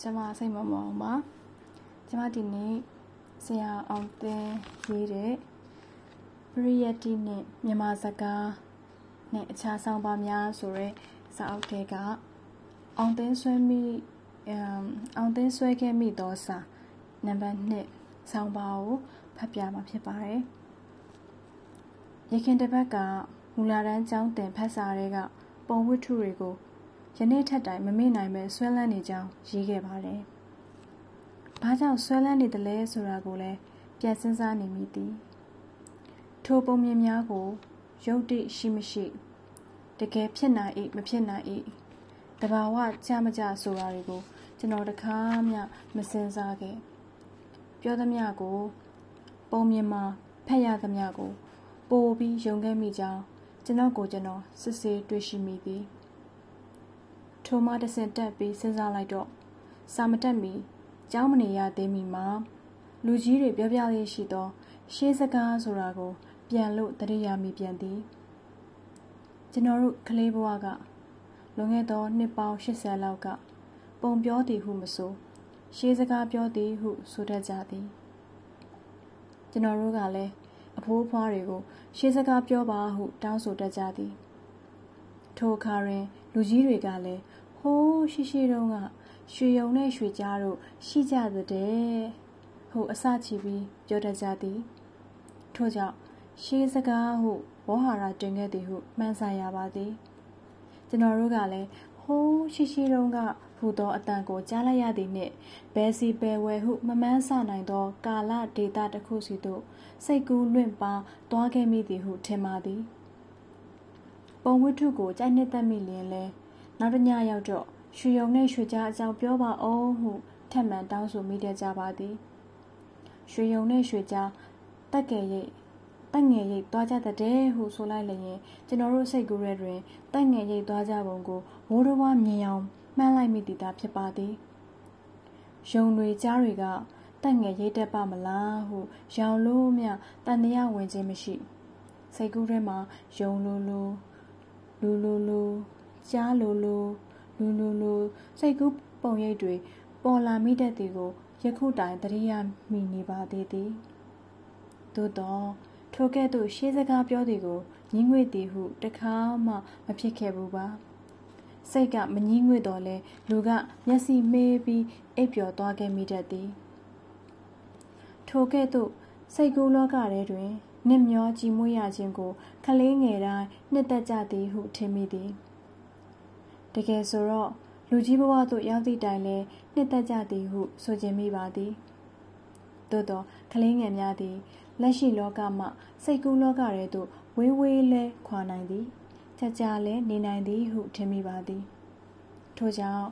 ကျွန်မစိတ်မမောင်ပါကျွန်မဒီနေ့ဆရာအောင်သင်ရေးတဲ့ပရိယတိနဲ့မြန်မာစကားနဲ့အခြားဆောင်ပါများဆိုရဲစာအုပ်ထဲကအောင်သင်ဆွဲမိအမ်အောင်သင်ဆွဲခဲ့မိသောစာနံပါတ်1ဆောင်းပါကိုဖတ်ပြမှာဖြစ်ပါတယ်ရခင်တစ်ပတ်ကမူလာတန်းကျောင်းတင်ဖတ်စာတွေကပုံဝတ္ထုတွေကို ယနေ့ထက်တိုင်မမေ့နိုင်ပဲဆွဲလန်းနေကြောင်းရေးခဲ့ပါတယ်။ဘာကြောင့်ဆွဲလန်းနေတယ်လဲဆိုတာကိုလည်းပြန်စဉ်းစားနေမိသည်။ထိုပုံမြင်များကိုယုတ်တိရှိမရှိတကယ်ဖြစ်နိုင်၏မဖြစ်နိုင်၏တဘာဝကြမကြဆိုတာတွေကိုကျွန်တော်တခါမှမစင်စားခဲ့။ပြောသမျှကို ပုံမြင်မှာဖက်ရသမျှကို ပိုပြီးယုံခဲ့မိကြောင်းကျွန်တော်ကိုကျွန်တော်စစ်ဆေးတွေ့ရှိမိသည်။ ထိုမှတစ်ဆင့်တက်ပြီးစဉ်းစားလိုက်တော့စာမတက်မီကျောင်းမနေရသေးမီမှာလူကြီးတွေပြောပြလေးရှိသော ရှေးစကားဆိုတာကို ပြန်လို့တရိယာမိပြန်သည်ကျွန်တော်တို့ကလေးဘဝကလွန်ခဲ့သောနှစ်ပေါင်း80လောက်ကပုံပြောသည်ဟုမဆိုရှေးစကားပြောသည်ဟုဆိုတတ်ကြသည်ကျွန်တော်တို့ကလည်းအဖိုးဖွားတွေကိုရှေးစကားပြောပါဟုတောင်းဆိုတတ်ကြသည် ထိုအခါတွင် လူကြီးတွေကလည်းဟိုးရှိရှိတုန်းကရွှေယုံနဲ့ရွှေကြားတို့ရှိကြတဲ့ဟိုအစချီပြီးပြောတတ်ကြသည်ထို့ကြောင့်ရှေးစကားဟုဝဟဟာရတင်ခဲ့သည်ဟုမှန်းဆရပါသည်ကျွန်တော်တို့ကလည်းဟိုးရှိရှိတုန်းကဟူသောအတန်ကိုကြားလိုက်ရသည်နှင့်ဘယ်စီဘယ်ဝဲဟုမမှန်းဆနိုင်သော ကာလဒေတာတစ်ခုစီသို့စိတ်ကူးလွင့်ပါသွားခဲ့မိသည်ဟုထင်ပါသည် ပုံဝတ္ထုကိုကြိုက်နှစ်သက်မိလျင်လဲနောက်တစ်ညရောက်တော့ရွှေယုံနဲ့ရွှေကြားအကြောင်းပြောပါအောင်ဟုထပ်မံတောင်းဆိုမိတဲ့ကြပါသည်ရွှေယုံနဲ့ရွှေကြားတက်ငယ်ရိတ်တက်ငယ်ရိတ်သွားကြတဲ့ဟုဆိုလိုက်လျင်ကျွန်တော်တို့စိတ်ကူးရဲတွင်တက်ငယ်ရိတ်သွားကြပုံကိုဝိုးတော်ဝမြင်အောင်မှန်းလိုက်မိသည်သာဖြစ်ပါသည်ယုံတွေကြားတွေကတက်ငယ်ရိတ်တတ်ပါမလားဟုရောင်လို့မြတန်တရားဝင်ခြင်းမရှိစိတ်ကူးထဲမှာယုံလိုလို လူလိုလိုကြားလိုလိုလူလိုလိုစိတ်ကူးပုံရိပ်တွေပေါ်လာမိတတ်သည်ကိုယခုတိုင်တရိယာမိနေပါသေးသည်သို့တော့ထိုကဲ့သို့ရှေးစကားပြောသည်ကိုညင်းငွေသည်ဟုတခါမှမဖြစ်ခဲ့ဘူးပါစိတ်ကမငင်းငွေတော့လဲလူကမျက်စိမေးပြီးအိပ်ပျော်သွားခဲ့မိတတ်သည်ထိုကဲ့သို့စိတ်ကူးလောကထဲတွင် နစ်မျောကြည်မွေးရခြင်းကိုခလေးငယ်တိုင်းနှစ်သက်ကြသည်ဟုထင်မိသည်တကယ်ဆိုတော့လူကြီးဘဝသို့ရောက်သည့်တိုင်လဲနှစ်သက်ကြသည်ဟုဆိုခြင်းမိပါသည်သို့သောကလေးငယ်များသည်လက်ရှိလောကမှစိတ်ကူးလောကထဲသို့ဝေးဝေးလဲခွာနိုင်သည်ကြာကြာလဲနေနိုင်သည်ဟုထင်မိပါသည်ထို့ကြောင့်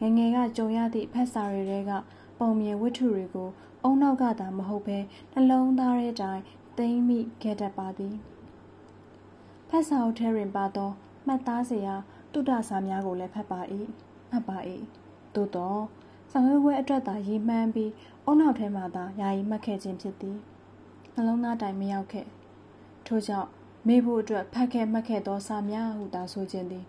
ငငယ်ကကြုံရသည့်ဖက်စာတွေကပုံမြင်ဝတ္ထုတွေကိုအုံနောက်ကသာမဟုတ်ဘဲနှလုံးသားထဲတိုင် သိမ့်မိခဲ့တတ်ပါသည်ဖက်စာအုပ်ထဲတွင်ပါသောမှတ်သားစရာတုဒ္ဒစာများကိုလည်းဖတ်ပါ၏မှတ်ပါ၏သို့တော့ဆောင်ရွက်ပွဲအတွက်သာရည်မှန်းပြီးအုံနောက်ထဲမှသာယာယီမှတ်ခဲ့ခြင်းဖြစ်သည်နှလုံးသားတိုင်မရောက်ခဲ့ထို့ကြောင့်မေးဖို့အတွက်ဖတ်ခဲ့မှတ်ခဲ့သောစာများဟုသာဆိုခြင်းသည်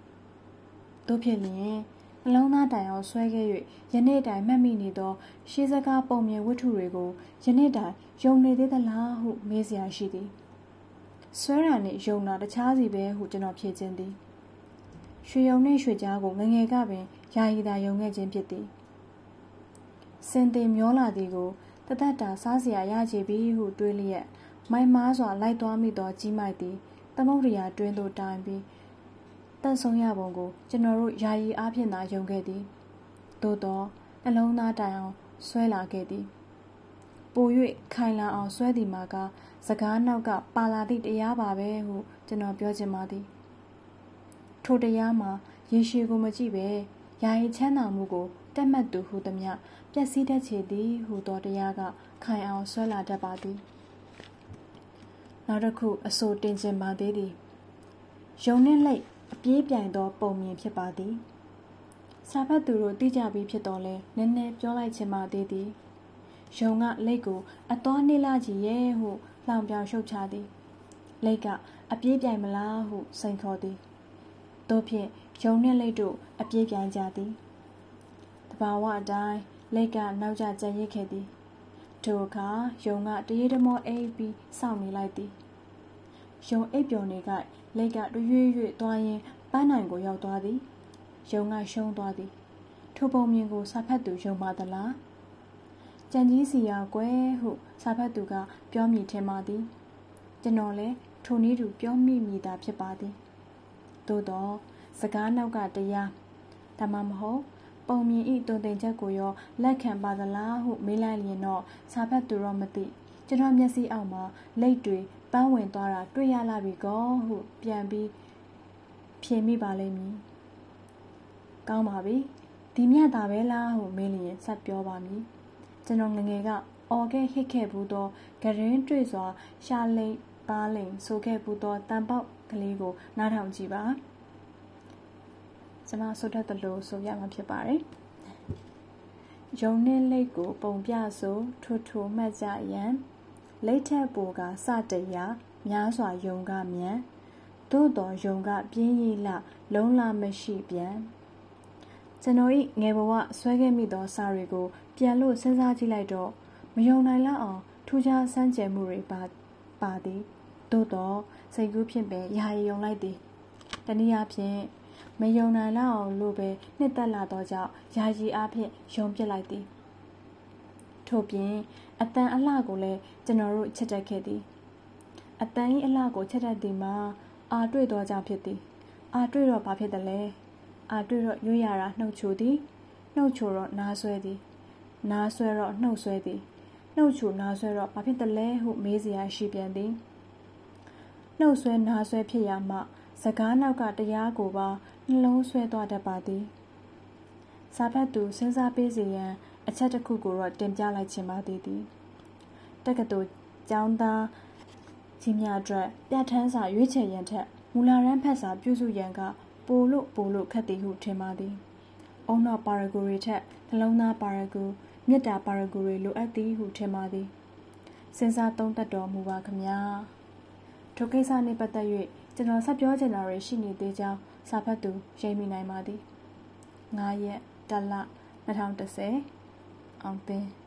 တို့ဖြစ်လျင် နှလုံးသားတိုင်အောင်ဆွဲခဲ့၍ယနေ့တိုင်မှတ်မိနေသော ရှေးစကားပုံမြင်ဝတ္ထုတွေကိုယနေ့တိုင်ယုံနေသေးသလားဟုမေးစရာရှိသည်ဆွဲတာနှင့်ယုံတာတခြားစီပဲဟုကျွန်တော်ဖြေခြင်းသည်ရွှေယုံနှင့်ရွှေကြားကိုငငယ်ကပင်ယာယီသာယုံခဲ့ခြင်းဖြစ်သည်စင်တင်မျောလာသည်ကိုတသက်တာစားစရာရကြပြီဟုတွေးလျက်မိုင်မားစွာလိုက်သွားမိသောကြီးမိုက်သည်သမုဒ္ဒရာတွင်သို့တိုင်ပြီး တန်ဆုံးရပုံကိုကျွန်တော်တို့ယာယီအားဖြင့်သာယုံခဲ့သည်သို့သောနှလုံးသားတိုင်အောင်ဆွဲလာခဲ့သည်ပို၍ခိုင်လာအောင်ဆွဲသည်မှာကစကားနောက်ကပါလာသည့်တရားပါပဲဟုကျွန်တော်ပြောချင်ပါသည်ထိုတရားမှာယေရှုကိုမကြည့်ပဲယာယီချမ်းသာမှုကိုတက်မှတ်သူဟုသည်မြပျက်စီးတတ်ချေသည်ဟုသောတရားကခိုင်အောင်ဆွဲလာတတ်ပါသည်နောက်တစ်ခုအဆိုတင်ခြင်းပါသေးသည်ယုံနှင့်လက် အပြေးပြိုင်သောပုံမြင်ဖြစ်ပါသည်စာဖတ်သူတို့သိကြပြီးဖြစ်တော်လဲနည်းနည်းပြောလိုက်ခြင်းပါသေးသည်ယုံကလက်ကိုအတော်နှိလာကြည့်ရဲ့ဟုလောင်ပြောင်ရှုပ်ချသည်လက်ကအပြေးပြိုင်မလားဟုစိန်ခေါ်သည်တို့ဖြင့်ယုံနှင့်လက်တို့အပြေးပြိုင်ကြသည်တတဘာဝအတိုင်းလက်ကနောက်ကျကြံရစ်ခဲ့သည်ထိုအခါယုံကတရေတမောအိပ်ပြီးစောင့်နေလိုက်သည်ယုံအိပ်ပျော်နေက လက်ကတရွေ့ရွေ့သွားရင်းပန်းနိုင်ကိုရောက်သွားသည်ယုံကရှုံးသွားသည်ထိုပုံမြင်ကိုစာဖတ်သူယုံပါသလားကြံကြီးစီယာကွယ်ဟုစာဖတ်သူက ပြောမိထင်ပါသည်ကျွန်တော်လည်းထိုနည်းတူပြောမိမိတာဖြစ်ပါသည်သို့တော့စကားနောက်ကတရားဒါမှမဟုတ်ပုံမြင်ဤတုံတင်ချက်ကိုရောလက်ခံပါသလားဟုမေးလိုက်ရင်တော့စာဖတ်သူတော့မသိကျွန်တော်မျက်စိအောက်မှာလိတ်တွေ ပန်းဝင်သွားတာတွေ့ရလာပြီကောဟုပြန်ပြီးဖြေမိပါလိမ့်မည်ကောင်းပါပြီဒီမြတ်တာပဲလားဟုမေးလျင်ဆက်ပြောပါမည်ကျွန်တော်ငငယ်ကအော်ခဲ့ဟစ်ခဲ့ဘူးသောဂရင်တွေ့စွာရှာလိတ်ပါလိန်ဆိုခဲ့ဘူးသောတန်ပေါက်ကလေးကိုနားထောင်ကြည့်ပါကျွန်မဆိုတတ်တယ်လို့ဆိုရမှာဖြစ်ပါတယ်ယုံနှင်းလိတ်ကိုပုံပြဆိုထိုထိုမှတ်ကြရန် လိတ်ထက်ပိုကစတရာများစွာယုံကမြန်သို့တော်ယုံကပြင်းရည်လလုံးလာမရှိပြန်ကျွန်တော်ဤငယ်ဘဝဆွဲခဲ့မိသောစာတွေကိုပြန်လို့စဉ်းစားကြည့်လိုက်တော့မယုံနိုင်လောက်အောင်ထူးခြားစမ်းကြယ်မှုတွေပါပါသည်သို့တော့စိတ်ကူးဖြင့်ပဲယာယီယုံလိုက်သည်တနည်းအားဖြင့်မယုံနိုင်လောက်အောင်လို့ပဲနှစ်သက်လာသောကြောင့်ယာယီအားဖြင့်ယုံပြစ်လိုက်သည်ထို့ပြင်အတန်အလှကိုလည်းကျွန်တော်တို့ချက်တက်ခဲ့သည်အတန်ဤအလှကိုချက်တက်သည်မှာအာတွေ့သောကြောင့်ဖြစ်သည် အာတွေ့တော့ဘာဖြစ်တယ်လဲအာတွေ့တော့ရွရတာနှုတ်ချိုသည်နှုတ်ချိုတော့နားဆွဲသည်နားဆွဲတော့နှုတ်ဆွဲသည်နှုတ်ချိုနားဆွဲတော့ဘာဖြစ်တယ်လဲဟုမေးစရာရှိပြန်သည်နှုတ်ဆွဲနားဆွဲဖြစ်ရမှစကားနောက်ကတရားကိုပါနှလုံးဆွဲသွားတတ်ပါသည်စာဖတ်သူစဉ်းစားပေးစေရန် အချက်တစ်ခုကိုတော့တင်ပြလိုက်ခြင်းပါသေးသည်တက္ကသိုလ်ကျောင်းသားကြီးများအတွက်ပြဋ္ဌာန်းစာရွေးချယ်ရန်ထက်မူလာရန်ဖတ်စာပြုစုရန်ကပိုလို့ပိုလို့ခက်သည်ဟုထင်ပါသည်။အုံနောက်ပါရဂူတွေထက်နှလုံးသားပါရဂူမေတ္တာပါရဂူတွေလိုအပ်သည်ဟုထင်ပါသည်။စဉ်းစားသုံးသပ်တော်မူပါခမညာ။ထိုကိစ္စနှင့်ပတ်သက်၍ကျွန်တော်ဆက်ပြောချင်တာတွေရှိနေသေးကြောင်းစာဖတ်သူရိပ်မိနိုင်ပါသည်။9ရက်တလ2010 အောင်သင်း